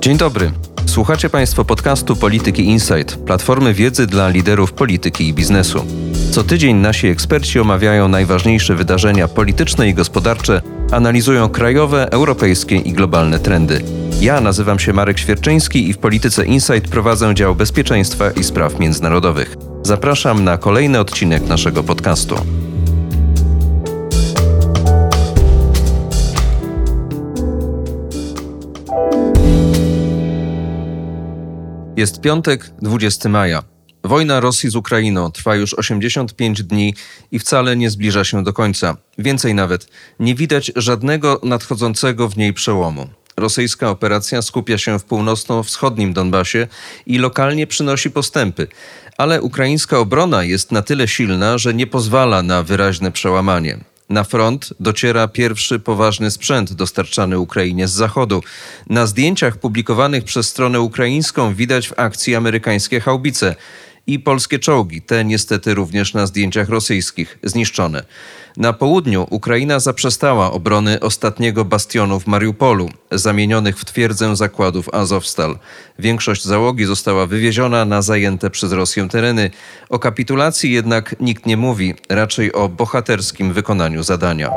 Dzień dobry. Słuchacie Państwo podcastu Polityki Insight, platformy wiedzy dla liderów polityki i biznesu. Co tydzień nasi eksperci omawiają najważniejsze wydarzenia polityczne i gospodarcze, analizują krajowe, europejskie i globalne trendy. Ja nazywam się Marek Świerczyński i w Polityce Insight prowadzę dział bezpieczeństwa i spraw międzynarodowych. Zapraszam na kolejny odcinek naszego podcastu. Jest piątek, 20 maja. Wojna Rosji z Ukrainą trwa już 85 dni i wcale nie zbliża się do końca. Więcej nawet, nie widać żadnego nadchodzącego w niej przełomu. Rosyjska operacja skupia się w północno-wschodnim Donbasie i lokalnie przynosi postępy, ale ukraińska obrona jest na tyle silna, że nie pozwala na wyraźne przełamanie. Na front dociera pierwszy poważny sprzęt dostarczany Ukrainie z zachodu. Na zdjęciach publikowanych przez stronę ukraińską widać w akcji amerykańskie haubice i polskie czołgi, te niestety również na zdjęciach rosyjskich, zniszczone. Na południu Ukraina zaprzestała obrony ostatniego bastionu w Mariupolu, zamienionych w twierdzę zakładów Azowstal. Większość załogi została wywieziona na zajęte przez Rosję tereny. O kapitulacji jednak nikt nie mówi, raczej o bohaterskim wykonaniu zadania.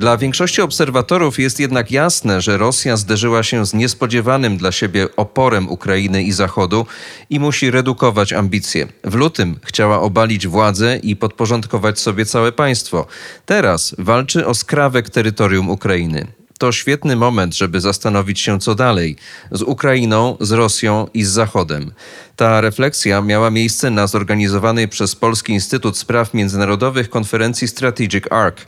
Dla większości obserwatorów jest jednak jasne, że Rosja zderzyła się z niespodziewanym dla siebie oporem Ukrainy i Zachodu i musi redukować ambicje. W lutym chciała obalić władzę i podporządkować sobie całe państwo. Teraz walczy o skrawek terytorium Ukrainy. To świetny moment, żeby zastanowić się, co dalej z Ukrainą, z Rosją i z Zachodem. Ta refleksja miała miejsce na zorganizowanej przez Polski Instytut Spraw Międzynarodowych konferencji Strategic Arc.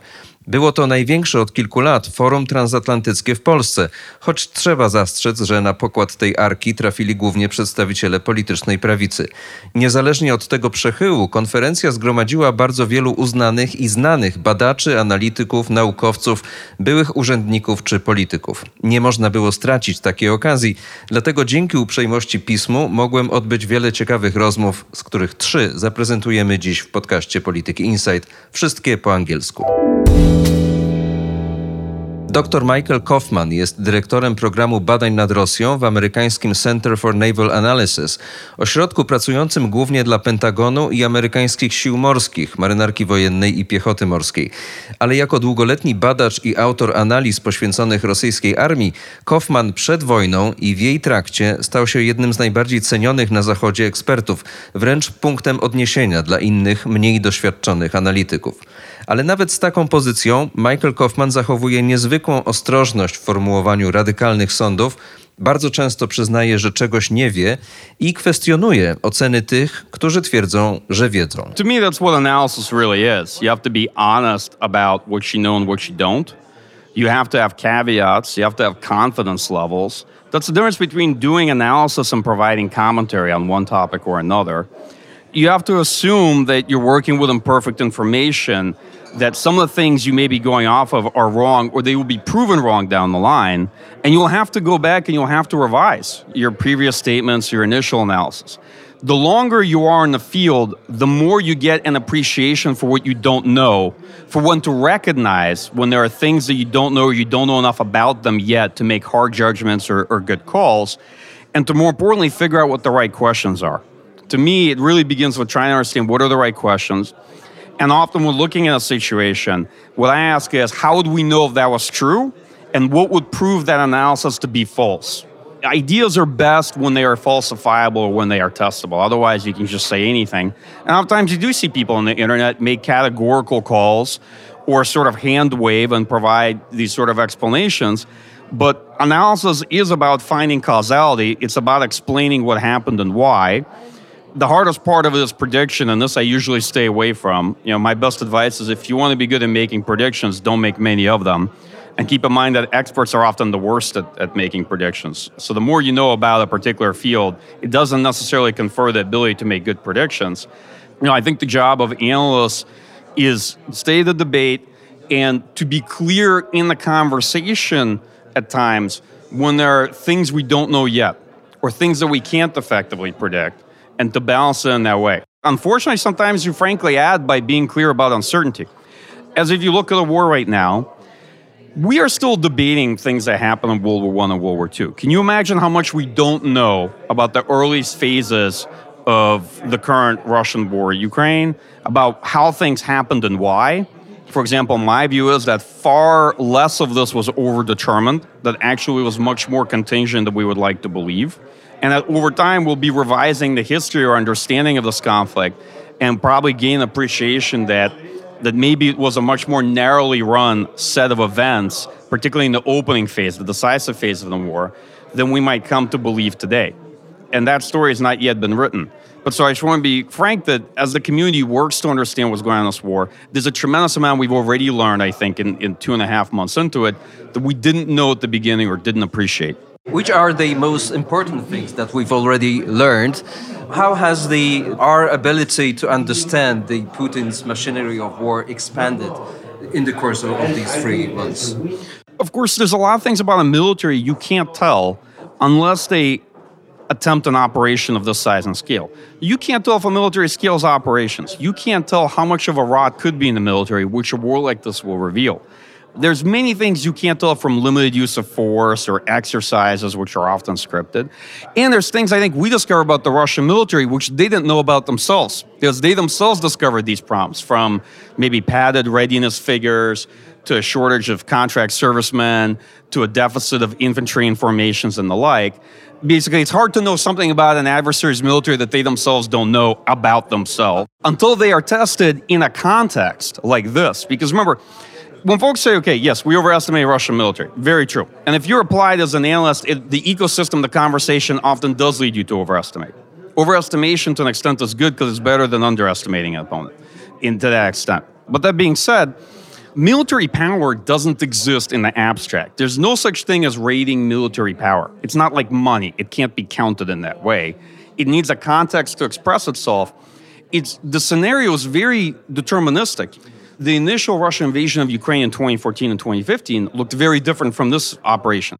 Było to największe od kilku lat forum transatlantyckie w Polsce, choć trzeba zastrzec, że na pokład tej arki trafili głównie przedstawiciele politycznej prawicy. Niezależnie od tego przechyłu, konferencja zgromadziła bardzo wielu uznanych i znanych badaczy, analityków, naukowców, byłych urzędników czy polityków. Nie można było stracić takiej okazji, dlatego dzięki uprzejmości pismu mogłem odbyć wiele ciekawych rozmów, z których trzy zaprezentujemy dziś w podcaście Polityki Insight, wszystkie po angielsku. Dr Michael Kaufman jest dyrektorem programu badań nad Rosją w amerykańskim Center for Naval Analysis, ośrodku pracującym głównie dla Pentagonu i amerykańskich sił morskich, marynarki wojennej i piechoty morskiej. Ale jako długoletni badacz i autor analiz poświęconych rosyjskiej armii, Kaufman przed wojną i w jej trakcie stał się jednym z najbardziej cenionych na Zachodzie ekspertów, wręcz punktem odniesienia dla innych, mniej doświadczonych analityków. Ale nawet z taką pozycją Michael Kaufman zachowuje niezwykłą ostrożność w formułowaniu radykalnych sądów, bardzo często przyznaje, że czegoś nie wie i kwestionuje oceny tych, którzy twierdzą, że wiedzą. To me that's what analysis really is. You have to be honest about what you know and what you don't. You have to have caveats, you have to have confidence levels. That's the difference between doing analysis and providing commentary on one topic or another. you have to assume that you're working with imperfect information, that some of the things you may be going off of are wrong or they will be proven wrong down the line. And you'll have to go back and you'll have to revise your previous statements, your initial analysis. The longer you are in the field, the more you get an appreciation for what you don't know, for when to recognize when there are things that you don't know or you don't know enough about them yet to make hard judgments or, or good calls, and to more importantly, figure out what the right questions are to me, it really begins with trying to understand what are the right questions. And often, when looking at a situation, what I ask is, how would we know if that was true? And what would prove that analysis to be false? Ideas are best when they are falsifiable or when they are testable. Otherwise, you can just say anything. And oftentimes, you do see people on the internet make categorical calls or sort of hand wave and provide these sort of explanations. But analysis is about finding causality, it's about explaining what happened and why the hardest part of it is prediction, and this I usually stay away from. You know, my best advice is if you want to be good at making predictions, don't make many of them. And keep in mind that experts are often the worst at, at making predictions. So the more you know about a particular field, it doesn't necessarily confer the ability to make good predictions. You know, I think the job of analysts is stay the debate and to be clear in the conversation at times when there are things we don't know yet or things that we can't effectively predict and to balance it in that way. Unfortunately, sometimes you frankly add by being clear about uncertainty. as if you look at the war right now, we are still debating things that happened in World War One and World War Two. Can you imagine how much we don't know about the earliest phases of the current Russian war in Ukraine, about how things happened and why? For example, my view is that far less of this was overdetermined, that actually was much more contingent than we would like to believe. And that over time, we'll be revising the history or understanding of this conflict and probably gain appreciation that that maybe it was a much more narrowly run set of events, particularly in the opening phase, the decisive phase of the war, than we might come to believe today. And that story has not yet been written. But so I just want to be frank that as the community works to understand what's going on in this war, there's a tremendous amount we've already learned, I think, in, in two and a half months into it, that we didn't know at the beginning or didn't appreciate. Which are the most important things that we've already learned how has the our ability to understand the Putin's machinery of war expanded in the course of, of these three months? Of course, there's a lot of things about a military you can't tell unless they attempt an operation of this size and scale. You can't tell if a military scales operations. You can't tell how much of a rot could be in the military, which a war like this will reveal there's many things you can't tell from limited use of force or exercises, which are often scripted. And there's things I think we discover about the Russian military, which they didn't know about themselves, because they themselves discovered these problems from maybe padded readiness figures to a shortage of contract servicemen to a deficit of infantry and formations and the like. Basically, it's hard to know something about an adversary's military that they themselves don't know about themselves until they are tested in a context like this. Because remember, when folks say, okay, yes, we overestimate Russian military, very true. And if you're applied as an analyst, it, the ecosystem, the conversation often does lead you to overestimate. Overestimation to an extent is good because it's better than underestimating an opponent in, to that extent. But that being said, military power doesn't exist in the abstract. There's no such thing as rating military power. It's not like money, it can't be counted in that way. It needs a context to express itself. It's, the scenario is very deterministic the initial Russian invasion of Ukraine in 2014 and 2015 looked very different from this operation.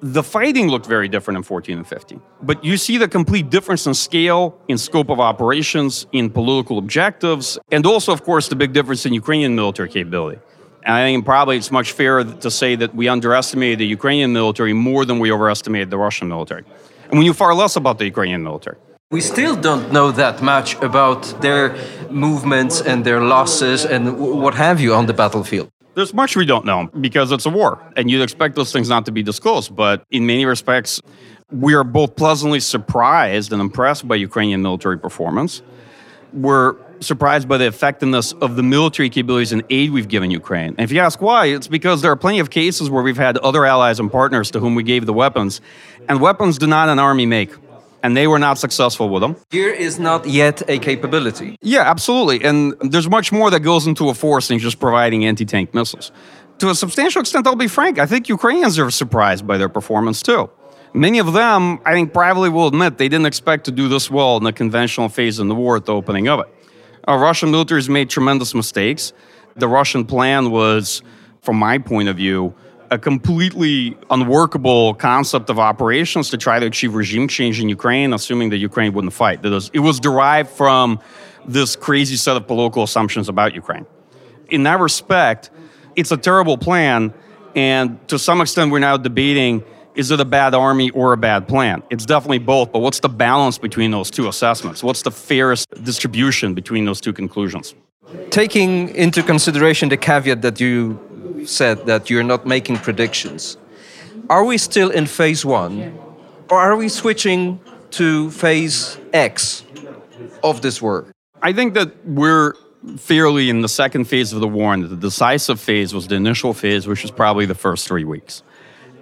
The fighting looked very different in 14 and 15. But you see the complete difference in scale, in scope of operations, in political objectives, and also, of course, the big difference in Ukrainian military capability. And I think probably it's much fairer to say that we underestimated the Ukrainian military more than we overestimated the Russian military. And we knew far less about the Ukrainian military. We still don't know that much about their movements and their losses and what have you on the battlefield. There's much we don't know because it's a war, and you'd expect those things not to be disclosed. But in many respects, we are both pleasantly surprised and impressed by Ukrainian military performance. We're surprised by the effectiveness of the military capabilities and aid we've given Ukraine. And if you ask why, it's because there are plenty of cases where we've had other allies and partners to whom we gave the weapons, and weapons do not an army make and they were not successful with them. Here is not yet a capability. Yeah, absolutely. And there's much more that goes into a force than just providing anti tank missiles. To a substantial extent, I'll be frank, I think Ukrainians are surprised by their performance too. Many of them, I think, privately will admit they didn't expect to do this well in the conventional phase in the war at the opening of it. Our Russian military has made tremendous mistakes. The Russian plan was, from my point of view, a completely unworkable concept of operations to try to achieve regime change in Ukraine, assuming that Ukraine wouldn't fight. That was, it was derived from this crazy set of political assumptions about Ukraine. In that respect, it's a terrible plan, and to some extent, we're now debating is it a bad army or a bad plan? It's definitely both, but what's the balance between those two assessments? What's the fairest distribution between those two conclusions? Taking into consideration the caveat that you said that you're not making predictions. Are we still in phase one, or are we switching to phase X of this war? I think that we're fairly in the second phase of the war, and the decisive phase was the initial phase, which was probably the first three weeks.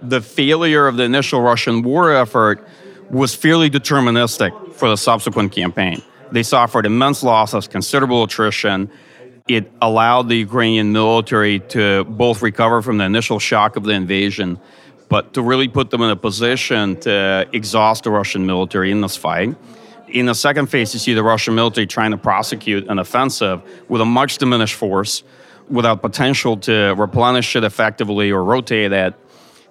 The failure of the initial Russian war effort was fairly deterministic for the subsequent campaign. They suffered immense losses, considerable attrition, it allowed the Ukrainian military to both recover from the initial shock of the invasion, but to really put them in a position to exhaust the Russian military in this fight. In the second phase, you see the Russian military trying to prosecute an offensive with a much diminished force without potential to replenish it effectively or rotate it.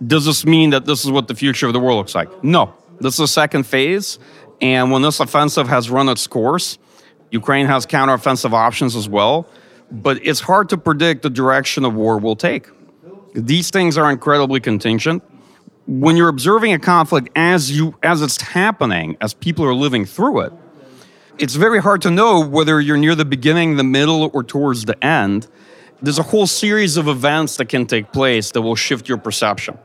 Does this mean that this is what the future of the world looks like? No. This is the second phase. And when this offensive has run its course, Ukraine has counteroffensive options as well but it's hard to predict the direction a war will take. These things are incredibly contingent. When you're observing a conflict as you as it's happening, as people are living through it, it's very hard to know whether you're near the beginning, the middle, or towards the end. There's a whole series of events that can take place that will shift your perception.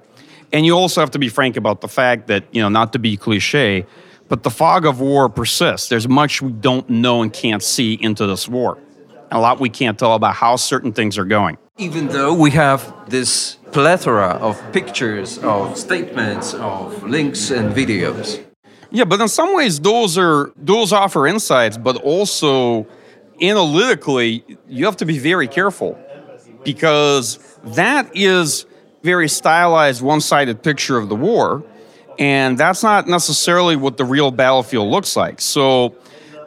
And you also have to be frank about the fact that, you know, not to be cliche, but the fog of war persists. There's much we don't know and can't see into this war. A lot we can't tell about how certain things are going. Even though we have this plethora of pictures, of statements, of links and videos. Yeah, but in some ways those are those offer insights, but also analytically you have to be very careful because that is very stylized one-sided picture of the war and that's not necessarily what the real battlefield looks like. So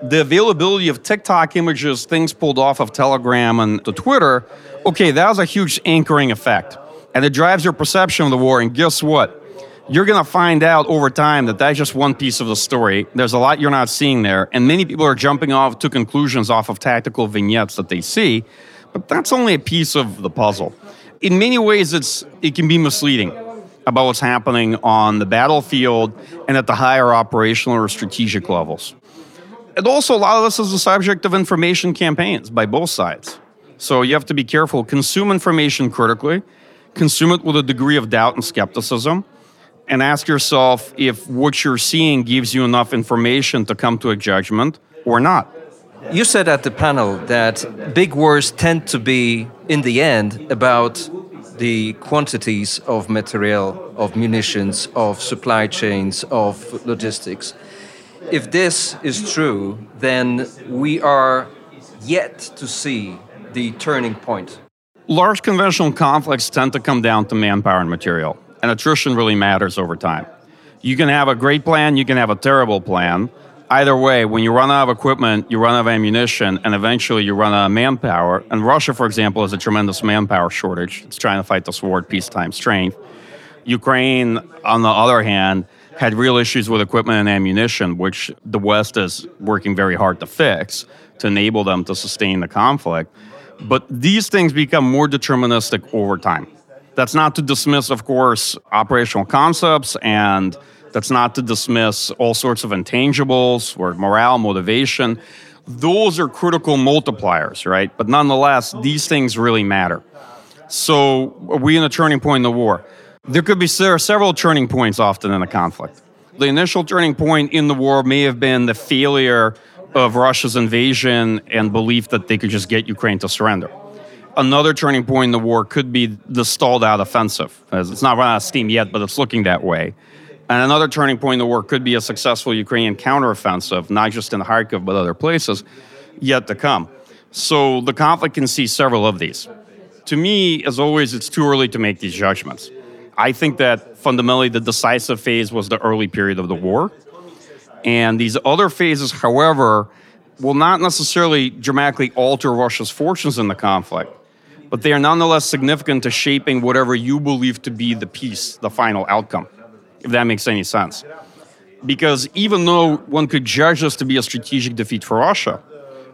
the availability of TikTok images, things pulled off of Telegram and the Twitter, okay, that was a huge anchoring effect. And it drives your perception of the war. And guess what? You're going to find out over time that that's just one piece of the story. There's a lot you're not seeing there. And many people are jumping off to conclusions off of tactical vignettes that they see. But that's only a piece of the puzzle. In many ways, it's, it can be misleading about what's happening on the battlefield and at the higher operational or strategic levels. And also, a lot of this is the subject of information campaigns by both sides. So you have to be careful. Consume information critically, consume it with a degree of doubt and skepticism, and ask yourself if what you're seeing gives you enough information to come to a judgment or not. You said at the panel that big wars tend to be, in the end, about the quantities of material, of munitions, of supply chains, of logistics. If this is true, then we are yet to see the turning point. Large conventional conflicts tend to come down to manpower and material, and attrition really matters over time. You can have a great plan, you can have a terrible plan, either way, when you run out of equipment, you run out of ammunition, and eventually you run out of manpower. And Russia, for example, has a tremendous manpower shortage. It's trying to fight this war at peacetime strength. Ukraine, on the other hand, had real issues with equipment and ammunition, which the West is working very hard to fix to enable them to sustain the conflict. But these things become more deterministic over time. That's not to dismiss, of course, operational concepts and that's not to dismiss all sorts of intangibles or morale, motivation. Those are critical multipliers, right? But nonetheless, these things really matter. So, are we in a turning point in the war? There could be there are several turning points often in a conflict. The initial turning point in the war may have been the failure of Russia's invasion and belief that they could just get Ukraine to surrender. Another turning point in the war could be the stalled out offensive. It's not run out of steam yet, but it's looking that way. And another turning point in the war could be a successful Ukrainian counteroffensive, not just in the Kharkiv, but other places, yet to come. So the conflict can see several of these. To me, as always, it's too early to make these judgments. I think that fundamentally the decisive phase was the early period of the war. And these other phases, however, will not necessarily dramatically alter Russia's fortunes in the conflict, but they are nonetheless significant to shaping whatever you believe to be the peace, the final outcome if that makes any sense. Because even though one could judge this to be a strategic defeat for Russia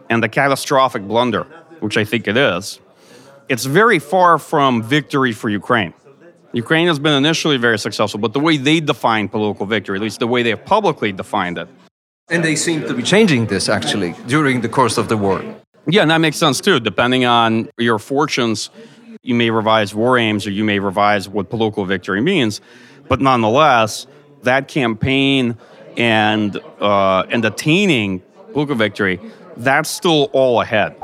and a catastrophic blunder, which I think it is, it's very far from victory for Ukraine. Ukraine has been initially very successful, but the way they define political victory, at least the way they have publicly defined it. And they seem to be changing this actually during the course of the war. Yeah, and that makes sense too. Depending on your fortunes, you may revise war aims or you may revise what political victory means. But nonetheless, that campaign and uh, and attaining political victory, that's still all ahead.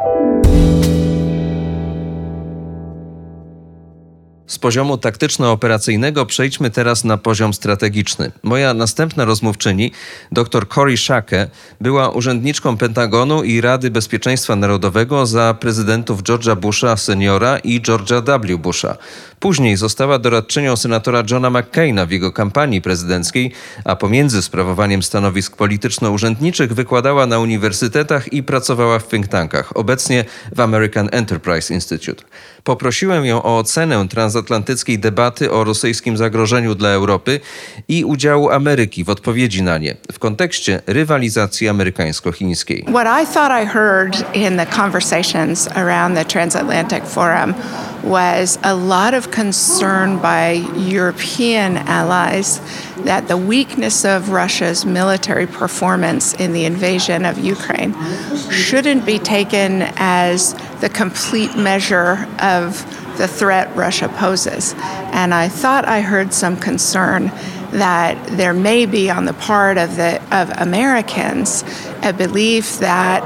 Z poziomu taktyczno-operacyjnego przejdźmy teraz na poziom strategiczny. Moja następna rozmówczyni, dr Cory Shake, była urzędniczką Pentagonu i Rady Bezpieczeństwa Narodowego za prezydentów George'a Busha seniora i George'a W. Busha. Później została doradczynią senatora Johna McCaina w jego kampanii prezydenckiej, a pomiędzy sprawowaniem stanowisk polityczno-urzędniczych wykładała na uniwersytetach i pracowała w think tankach, obecnie w American Enterprise Institute. Poprosiłem ją o ocenę transatlantyckiej debaty o rosyjskim zagrożeniu dla Europy i udziału Ameryki w odpowiedzi na nie w kontekście rywalizacji amerykańsko-chińskiej. What I thought I heard in the conversations around the transatlantic forum was a lot of concern by European allies that the weakness of Russia's military performance in the invasion of Ukraine shouldn't be taken as the complete measure of the threat Russia poses. And I thought I heard some concern that there may be on the part of the of Americans a belief that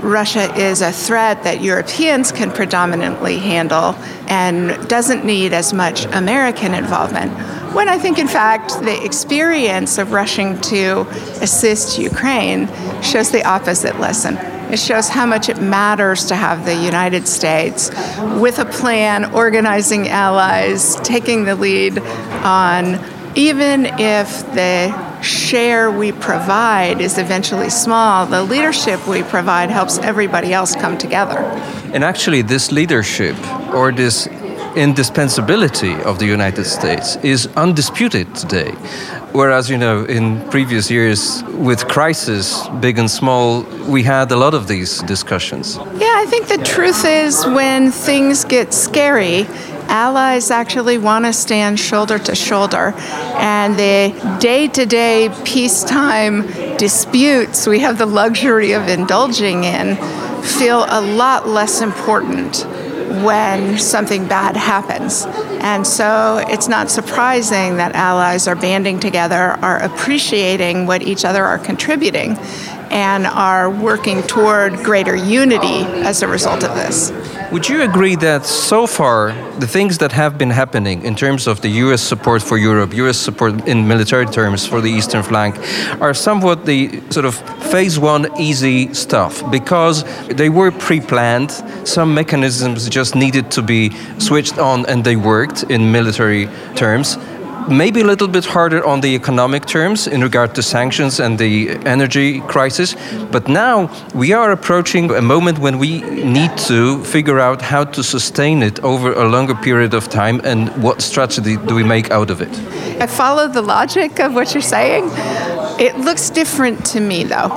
Russia is a threat that Europeans can predominantly handle and doesn't need as much American involvement. When I think, in fact, the experience of rushing to assist Ukraine shows the opposite lesson. It shows how much it matters to have the United States with a plan, organizing allies, taking the lead on even if the share we provide is eventually small, the leadership we provide helps everybody else come together. And actually, this leadership or this indispensability of the United States is undisputed today. Whereas, you know, in previous years with crisis, big and small, we had a lot of these discussions. Yeah, I think the truth is when things get scary, allies actually want to stand shoulder to shoulder. And the day to day peacetime disputes we have the luxury of indulging in feel a lot less important when something bad happens. And so it's not surprising that allies are banding together, are appreciating what each other are contributing, and are working toward greater unity as a result of this. Would you agree that so far the things that have been happening in terms of the US support for Europe, US support in military terms for the eastern flank, are somewhat the sort of phase one easy stuff? Because they were pre planned, some mechanisms just needed to be switched on and they worked in military terms maybe a little bit harder on the economic terms in regard to sanctions and the energy crisis. But now we are approaching a moment when we need to figure out how to sustain it over a longer period of time and what strategy do we make out of it. I follow the logic of what you're saying. It looks different to me though,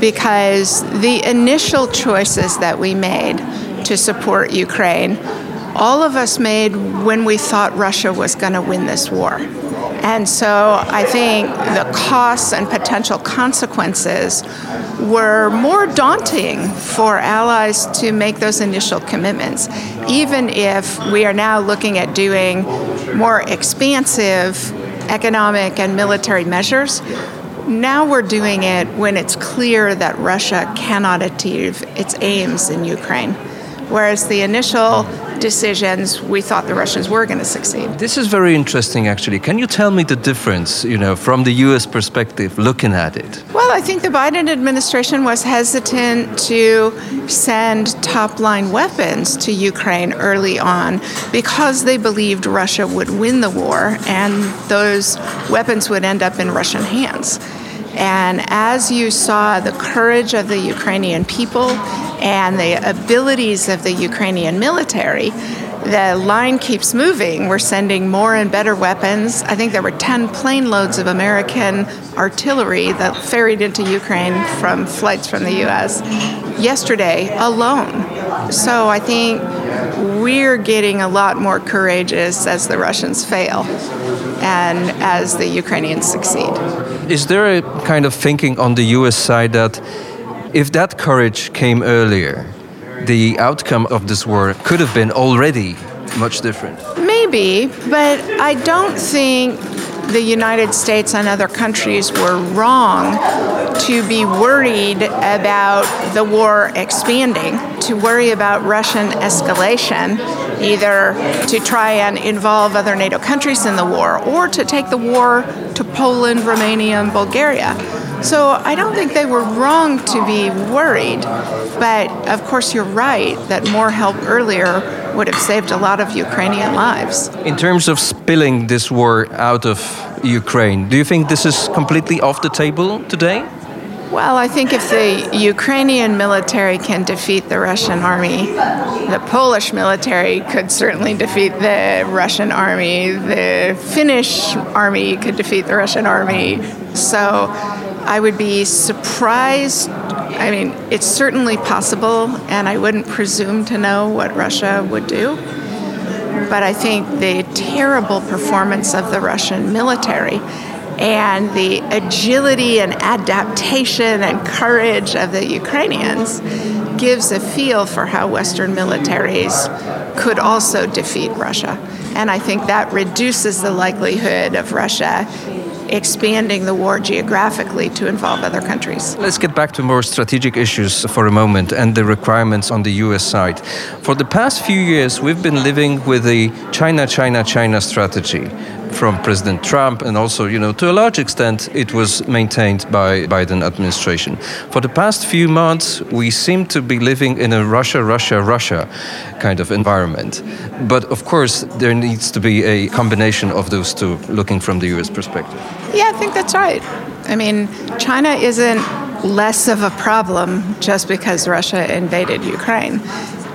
because the initial choices that we made to support Ukraine all of us made when we thought Russia was going to win this war. And so I think the costs and potential consequences were more daunting for allies to make those initial commitments, even if we are now looking at doing more expansive economic and military measures. Now we're doing it when it's clear that Russia cannot achieve its aims in Ukraine. Whereas the initial decisions, we thought the Russians were going to succeed. This is very interesting, actually. Can you tell me the difference, you know, from the U.S. perspective, looking at it? Well, I think the Biden administration was hesitant to send top line weapons to Ukraine early on because they believed Russia would win the war and those weapons would end up in Russian hands. And as you saw the courage of the Ukrainian people and the abilities of the Ukrainian military, the line keeps moving. We're sending more and better weapons. I think there were 10 plane loads of American artillery that ferried into Ukraine from flights from the US yesterday alone. So I think we're getting a lot more courageous as the Russians fail and as the Ukrainians succeed. Is there a kind of thinking on the US side that if that courage came earlier, the outcome of this war could have been already much different? Maybe, but I don't think the United States and other countries were wrong to be worried about the war expanding, to worry about Russian escalation, either to try and involve other NATO countries in the war or to take the war to Poland, Romania, and Bulgaria. So I don't think they were wrong to be worried, but of course you're right that more help earlier would have saved a lot of Ukrainian lives. In terms of spilling this war out of Ukraine, do you think this is completely off the table today? Well, I think if the Ukrainian military can defeat the Russian army, the Polish military could certainly defeat the Russian army, the Finnish army could defeat the Russian army. So I would be surprised. I mean, it's certainly possible, and I wouldn't presume to know what Russia would do. But I think the terrible performance of the Russian military and the agility and adaptation and courage of the Ukrainians gives a feel for how Western militaries could also defeat Russia. And I think that reduces the likelihood of Russia expanding the war geographically to involve other countries. Let's get back to more strategic issues for a moment and the requirements on the US side. For the past few years, we've been living with the China, China, China strategy from President Trump, and also, you know, to a large extent, it was maintained by Biden administration. For the past few months, we seem to be living in a Russia, Russia, Russia kind of environment. But of course, there needs to be a combination of those two, looking from the U.S. perspective. Yeah, I think that's right. I mean, China isn't less of a problem just because Russia invaded Ukraine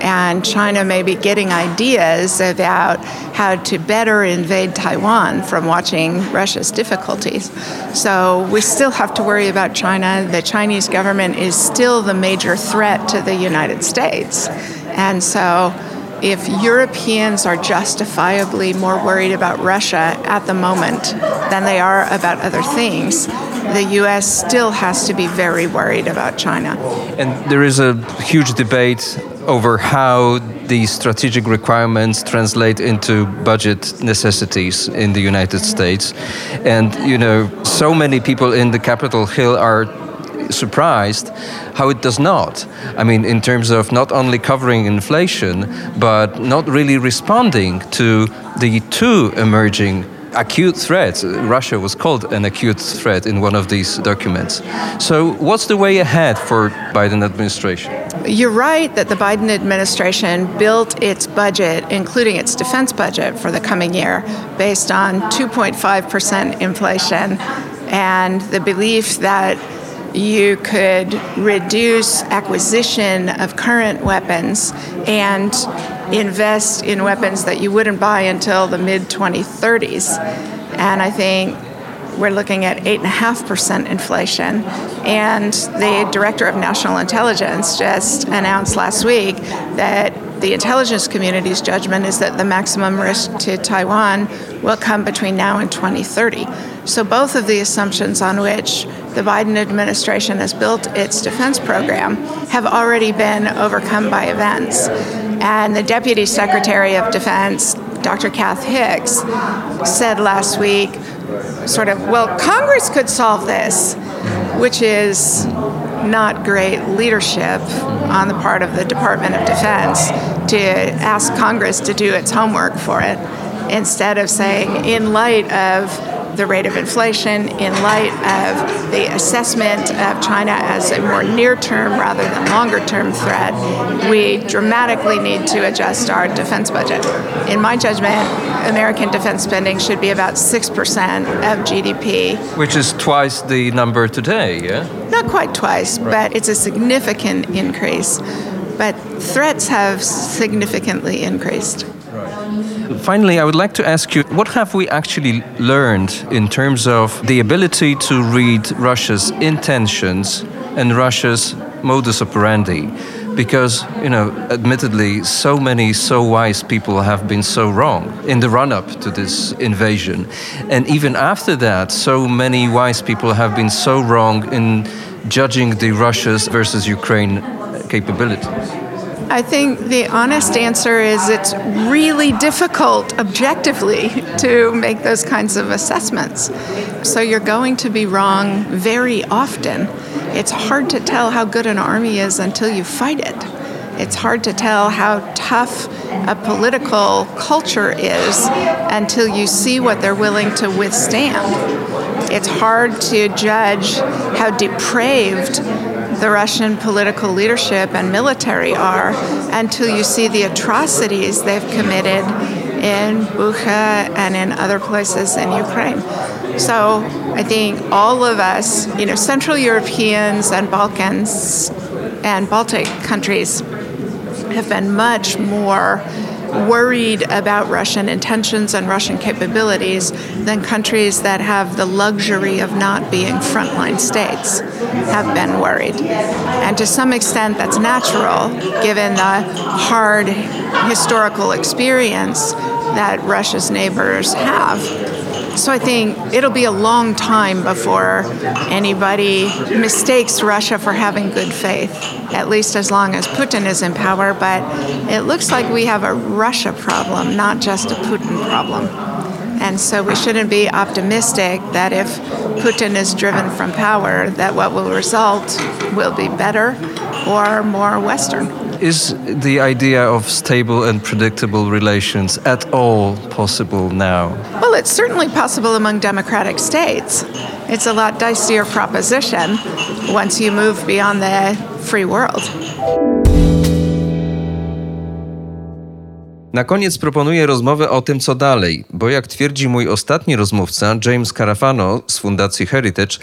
and China may be getting ideas about how to better invade Taiwan from watching Russia's difficulties. So we still have to worry about China. The Chinese government is still the major threat to the United States. And so if Europeans are justifiably more worried about Russia at the moment than they are about other things, the U.S. still has to be very worried about China. And there is a huge debate over how these strategic requirements translate into budget necessities in the United States. And, you know, so many people in the Capitol Hill are surprised how it does not. I mean, in terms of not only covering inflation, but not really responding to the two emerging acute threat. Russia was called an acute threat in one of these documents. So, what's the way ahead for Biden administration? You're right that the Biden administration built its budget, including its defense budget for the coming year, based on 2.5% inflation and the belief that you could reduce acquisition of current weapons and invest in weapons that you wouldn't buy until the mid 2030s. And I think we're looking at 8.5% inflation. And the director of national intelligence just announced last week that the intelligence community's judgment is that the maximum risk to Taiwan will come between now and 2030. So, both of the assumptions on which the Biden administration has built its defense program have already been overcome by events. And the Deputy Secretary of Defense, Dr. Kath Hicks, said last week, sort of, well, Congress could solve this, which is not great leadership on the part of the Department of Defense to ask Congress to do its homework for it instead of saying, in light of the rate of inflation in light of the assessment of China as a more near term rather than longer term threat, we dramatically need to adjust our defense budget. In my judgment, American defense spending should be about 6% of GDP. Which is twice the number today, yeah? Not quite twice, right. but it's a significant increase. But threats have significantly increased. Finally, I would like to ask you what have we actually learned in terms of the ability to read Russia's intentions and Russia's modus operandi? Because, you know, admittedly, so many so wise people have been so wrong in the run up to this invasion. And even after that, so many wise people have been so wrong in judging the Russia's versus Ukraine capabilities. I think the honest answer is it's really difficult objectively to make those kinds of assessments. So you're going to be wrong very often. It's hard to tell how good an army is until you fight it. It's hard to tell how tough a political culture is until you see what they're willing to withstand. It's hard to judge how depraved the Russian political leadership and military are until you see the atrocities they've committed in Bucha and in other places in Ukraine. So I think all of us, you know, Central Europeans and Balkans and Baltic countries have been much more worried about Russian intentions and Russian capabilities than countries that have the luxury of not being frontline states have been worried. And to some extent, that's natural given the hard historical experience that Russia's neighbors have. So I think it'll be a long time before anybody mistakes Russia for having good faith, at least as long as Putin is in power. But it looks like we have a Russia problem, not just a Putin problem. And so we shouldn't be optimistic that if Putin is driven from power, that what will result will be better or more Western. Is the idea of stable and predictable relations at all possible now? It's certainly possible among democratic states. It's a lot dicier proposition once you move beyond the free world. Na koniec proponuję rozmowę o tym, co dalej, bo jak twierdzi mój ostatni rozmówca, James Carafano z Fundacji Heritage,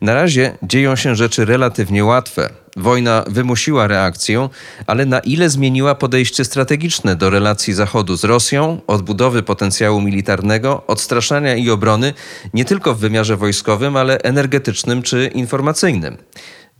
na razie dzieją się rzeczy relatywnie łatwe. Wojna wymusiła reakcję, ale na ile zmieniła podejście strategiczne do relacji Zachodu z Rosją, odbudowy potencjału militarnego, odstraszania i obrony, nie tylko w wymiarze wojskowym, ale energetycznym czy informacyjnym.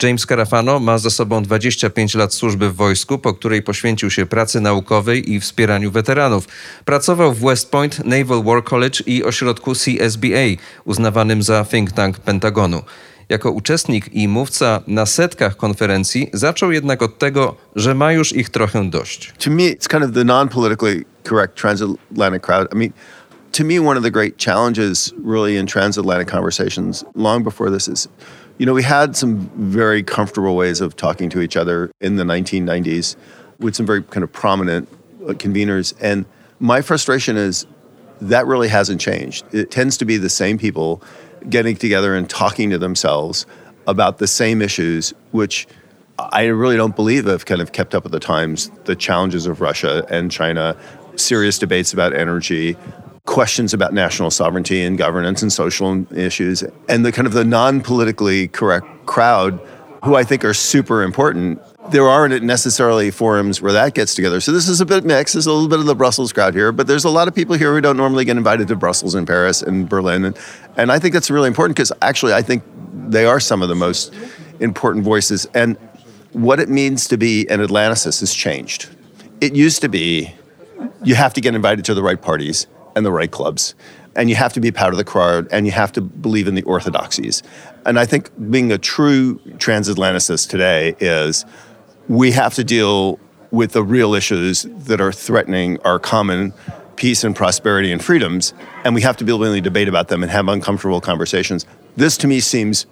James Carafano ma za sobą 25 lat służby w wojsku, po której poświęcił się pracy naukowej i wspieraniu weteranów. Pracował w West Point Naval War College i ośrodku CSBA, uznawanym za think tank Pentagonu. Jako uczestnik i mówca na setkach konferencji zaczął jednak od tego, że ma już ich trochę dość. To me, it's kind of the non-politically correct transatlantic crowd. I mean, to me, one of the great challenges really in transatlantic conversations long before this is You know, we had some very comfortable ways of talking to each other in the 1990s with some very kind of prominent uh, conveners. And my frustration is that really hasn't changed. It tends to be the same people getting together and talking to themselves about the same issues, which I really don't believe have kind of kept up with the times. The challenges of Russia and China, serious debates about energy, questions about national sovereignty and governance and social issues, and the kind of the non-politically correct crowd, who I think are super important. There aren't necessarily forums where that gets together. So this is a bit mixed. There's a little bit of the Brussels crowd here, but there's a lot of people here who don't normally get invited to Brussels and Paris and Berlin. And, and I think that's really important because actually I think they are some of the most important voices. And what it means to be an Atlanticist has changed. It used to be you have to get invited to the right parties and the right clubs. And you have to be part of the crowd and you have to believe in the orthodoxies. And I think being a true transatlanticist today is we have to deal with the real issues that are threatening our common peace and prosperity and freedoms. And we have to be willing to debate about them and have uncomfortable conversations. This to me seems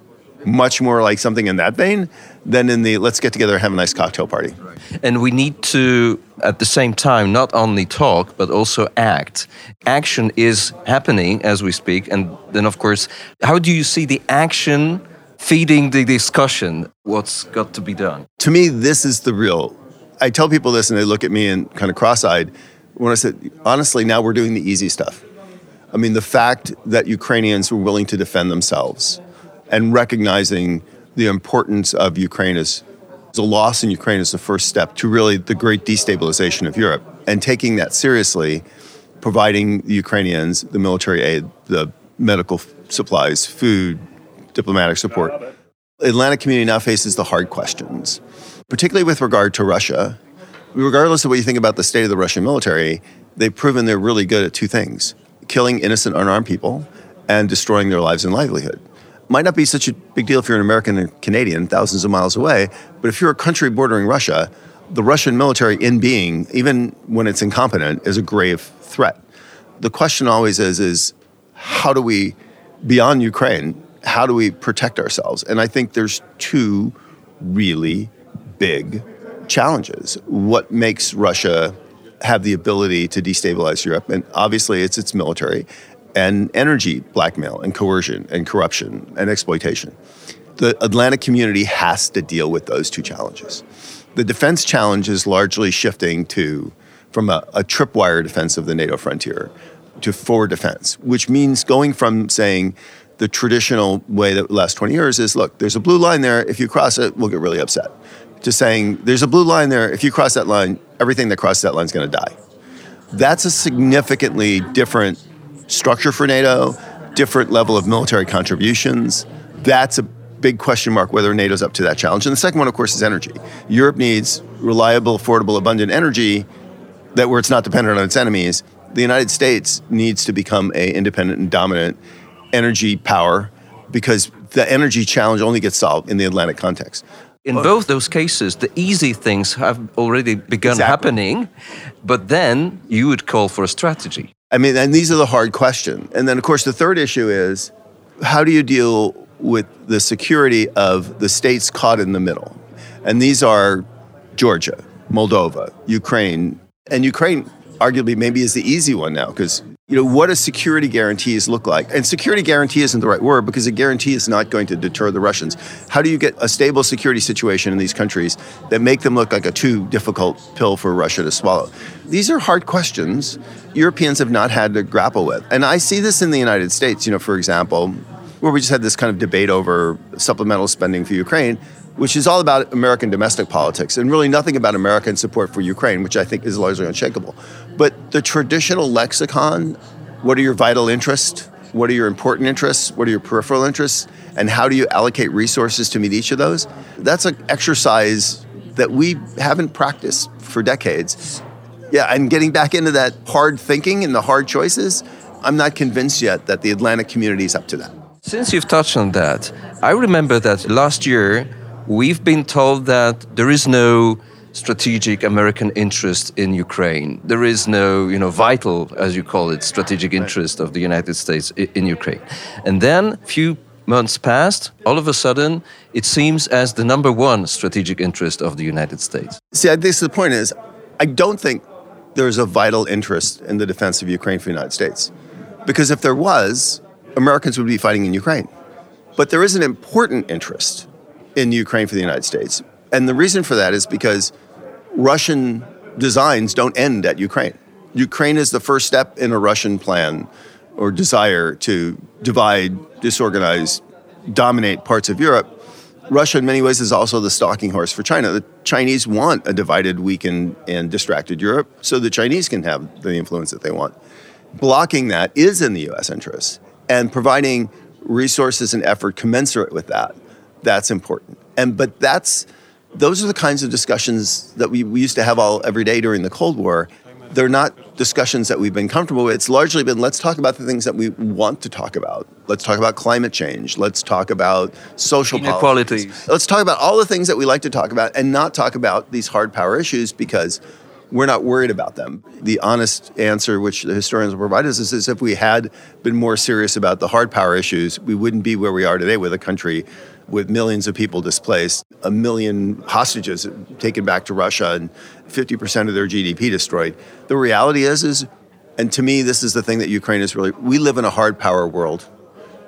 much more like something in that vein than in the let's get together and have a nice cocktail party. And we need to, at the same time, not only talk, but also act. Action is happening as we speak. And then, of course, how do you see the action feeding the discussion? What's got to be done? To me, this is the real. I tell people this and they look at me and kind of cross eyed when I said, honestly, now we're doing the easy stuff. I mean, the fact that Ukrainians were willing to defend themselves and recognizing the importance of Ukraine as the loss in Ukraine is the first step to really the great destabilization of Europe. And taking that seriously, providing the Ukrainians the military aid, the medical supplies, food, diplomatic support. Atlantic community now faces the hard questions, particularly with regard to Russia. Regardless of what you think about the state of the Russian military, they've proven they're really good at two things killing innocent, unarmed people and destroying their lives and livelihood might not be such a big deal if you're an American and Canadian, thousands of miles away. But if you're a country bordering Russia, the Russian military in being, even when it's incompetent, is a grave threat. The question always is, is how do we, beyond Ukraine, how do we protect ourselves? And I think there's two really big challenges. What makes Russia have the ability to destabilize Europe? And obviously, it's its military and energy blackmail and coercion and corruption and exploitation. The Atlantic community has to deal with those two challenges. The defense challenge is largely shifting to from a, a tripwire defense of the NATO frontier to forward defense, which means going from saying the traditional way that last 20 years is look, there's a blue line there. If you cross it, we'll get really upset. To saying, there's a blue line there. If you cross that line, everything that crosses that line is going to die. That's a significantly different structure for NATO, different level of military contributions. That's a big question mark whether NATO's up to that challenge. And the second one, of course, is energy. Europe needs reliable, affordable, abundant energy that where it's not dependent on its enemies. The United States needs to become a independent and dominant energy power because the energy challenge only gets solved in the Atlantic context. In both those cases, the easy things have already begun Exactly. happening, but then you would call for a strategy. I mean, and these are the hard questions. And then, of course, the third issue is how do you deal with the security of the states caught in the middle? And these are Georgia, Moldova, Ukraine, and Ukraine arguably maybe is the easy one now because you know what do security guarantees look like. And security guarantee isn't the right word because a guarantee is not going to deter the russians. How do you get a stable security situation in these countries that make them look like a too difficult pill for russia to swallow? These are hard questions europeans have not had to grapple with. And i see this in the united states. You know for example where we just had this kind of debate over supplemental spending for ukraine which is all about American domestic politics and really nothing about American support for Ukraine, which I think is largely unshakable. But the traditional lexicon what are your vital interests? What are your important interests? What are your peripheral interests? And how do you allocate resources to meet each of those? That's an exercise that we haven't practiced for decades. Yeah, and getting back into that hard thinking and the hard choices, I'm not convinced yet that the Atlantic community is up to that. Since you've touched on that, I remember that last year we've been told that there is no strategic American interest in Ukraine. There is no, you know, vital, as you call it, strategic interest of the United States in Ukraine. And then a few months passed, all of a sudden it seems as the number one strategic interest of the United States. See, I think the point is, I don't think there's a vital interest in the defense of Ukraine for the United States. Because if there was, Americans would be fighting in Ukraine. But there is an important interest in Ukraine for the United States. And the reason for that is because Russian designs don't end at Ukraine. Ukraine is the first step in a Russian plan or desire to divide, disorganize, dominate parts of Europe. Russia, in many ways, is also the stalking horse for China. The Chinese want a divided, weakened, and distracted Europe so the Chinese can have the influence that they want. Blocking that is in the US interest, and providing resources and effort commensurate with that, that's important. And but that's those are the kinds of discussions that we, we used to have all every day during the Cold War. They're not discussions that we've been comfortable with. It's largely been let's talk about the things that we want to talk about. Let's talk about climate change. Let's talk about social Inequalities. politics. Let's talk about all the things that we like to talk about and not talk about these hard power issues because we're not worried about them. The honest answer, which the historians will provide us, is, is if we had been more serious about the hard power issues, we wouldn't be where we are today with a country with millions of people displaced, a million hostages taken back to Russia, and 50% of their GDP destroyed. The reality is, is, and to me, this is the thing that Ukraine is really, we live in a hard power world.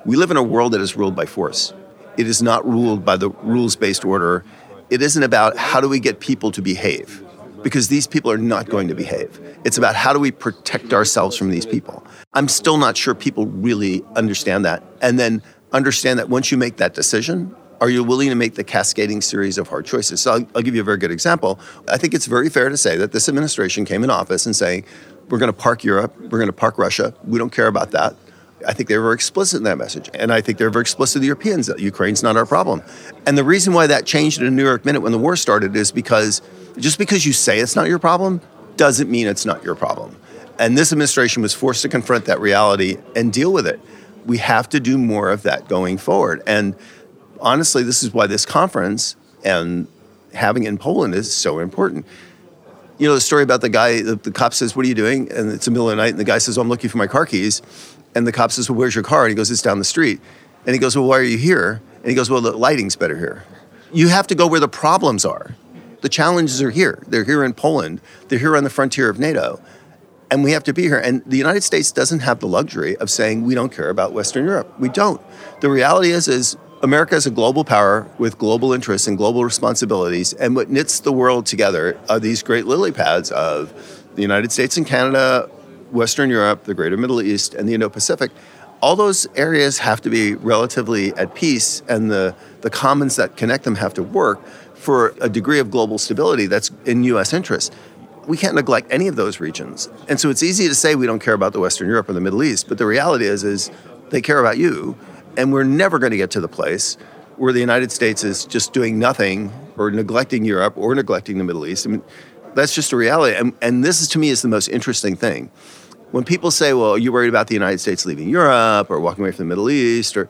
We live in a world that is ruled by force. It is not ruled by the rules based order. It isn't about how do we get people to behave, because these people are not going to behave. It's about how do we protect ourselves from these people. I'm still not sure people really understand that. And then understand that once you make that decision, are you willing to make the cascading series of hard choices? So I'll, I'll give you a very good example. I think it's very fair to say that this administration came in office and saying, we're going to park Europe, we're going to park Russia, we don't care about that. I think they were explicit in that message. And I think they're very explicit, to the Europeans, that Ukraine's not our problem. And the reason why that changed in a New York Minute when the war started is because just because you say it's not your problem doesn't mean it's not your problem. And this administration was forced to confront that reality and deal with it. We have to do more of that going forward. And honestly, this is why this conference and having it in Poland is so important. You know, the story about the guy, the, the cop says, What are you doing? And it's the middle of the night, and the guy says, oh, I'm looking for my car keys. And the cop says, Well, where's your car? And he goes, It's down the street. And he goes, Well, why are you here? And he goes, Well, the lighting's better here. You have to go where the problems are. The challenges are here. They're here in Poland, they're here on the frontier of NATO. And we have to be here. And the United States doesn't have the luxury of saying we don't care about Western Europe. We don't. The reality is, is America is a global power with global interests and global responsibilities. And what knits the world together are these great lily pads of the United States and Canada, Western Europe, the greater Middle East, and the Indo Pacific, all those areas have to be relatively at peace, and the, the commons that connect them have to work for a degree of global stability that's in US interest. We can't neglect any of those regions. And so it's easy to say we don't care about the Western Europe or the Middle East, but the reality is is they care about you, and we're never going to get to the place where the United States is just doing nothing or neglecting Europe or neglecting the Middle East. I mean, that's just a reality. And, and this is to me is the most interesting thing. When people say, well, are you worried about the United States leaving Europe or walking away from the Middle East? Or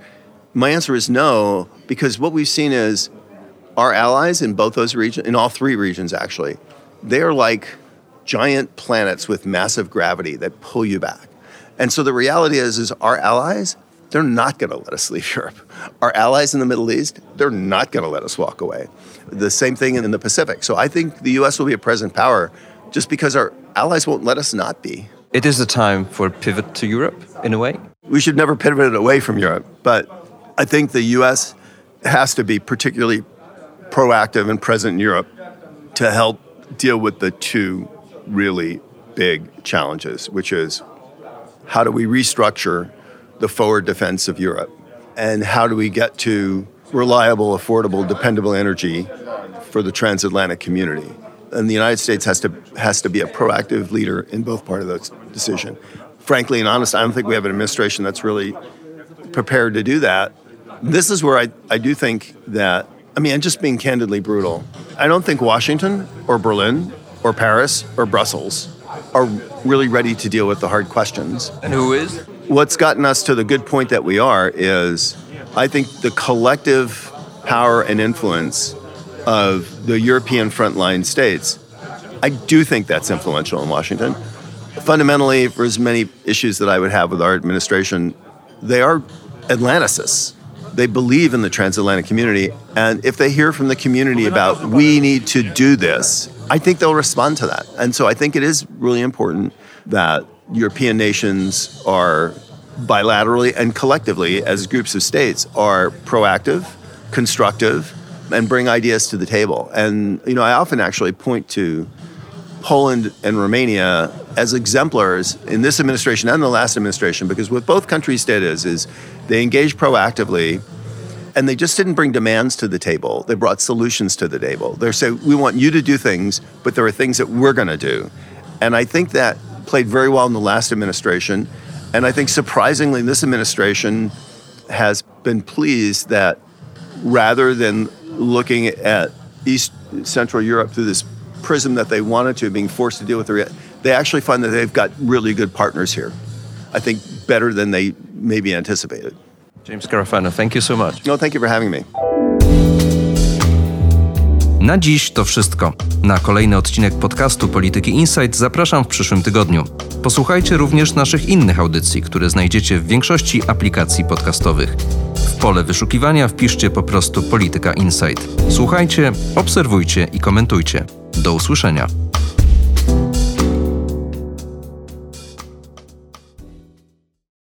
my answer is no, because what we've seen is our allies in both those regions, in all three regions actually, they are like giant planets with massive gravity that pull you back. And so the reality is, is our allies, they're not going to let us leave Europe. Our allies in the Middle East, they're not going to let us walk away. The same thing in the Pacific. So I think the U.S. will be a present power just because our allies won't let us not be. It is a time for pivot to Europe, in a way. We should never pivot away from Europe, but I think the U.S. has to be particularly proactive and present in Europe to help deal with the two really big challenges, which is how do we restructure the forward defense of Europe? And how do we get to reliable, affordable, dependable energy for the transatlantic community? and the United States has to has to be a proactive leader in both part of that decision. Frankly and honest, I don't think we have an administration that's really prepared to do that. This is where I, I do think that I mean, I'm just being candidly brutal. I don't think Washington or Berlin or Paris or Brussels are really ready to deal with the hard questions. And who is? What's gotten us to the good point that we are is I think the collective power and influence of the European frontline states, I do think that's influential in Washington. Fundamentally, for as many issues that I would have with our administration, they are Atlanticists. They believe in the transatlantic community. And if they hear from the community about we need to do this, I think they'll respond to that. And so I think it is really important that European nations are bilaterally and collectively, as groups of states, are proactive, constructive, and bring ideas to the table. And you know, I often actually point to Poland and Romania as exemplars in this administration and the last administration because what both countries did is is they engaged proactively and they just didn't bring demands to the table. They brought solutions to the table. They say, we want you to do things, but there are things that we're going to do. And I think that played very well in the last administration. And I think surprisingly, this administration has been pleased that rather than looking at East Central Europe through this prism that they wanted to, being forced to deal with the they actually find that they've got really good partners here. I think better than they maybe anticipated. James Carafano, thank you so much. No, thank you for having me. Na dziś to wszystko. Na kolejny odcinek podcastu Polityki Insight zapraszam w przyszłym tygodniu. Posłuchajcie również naszych innych audycji, które znajdziecie w większości aplikacji podcastowych. W pole wyszukiwania wpiszcie po prostu Polityka Insight. Słuchajcie, obserwujcie i komentujcie. Do usłyszenia.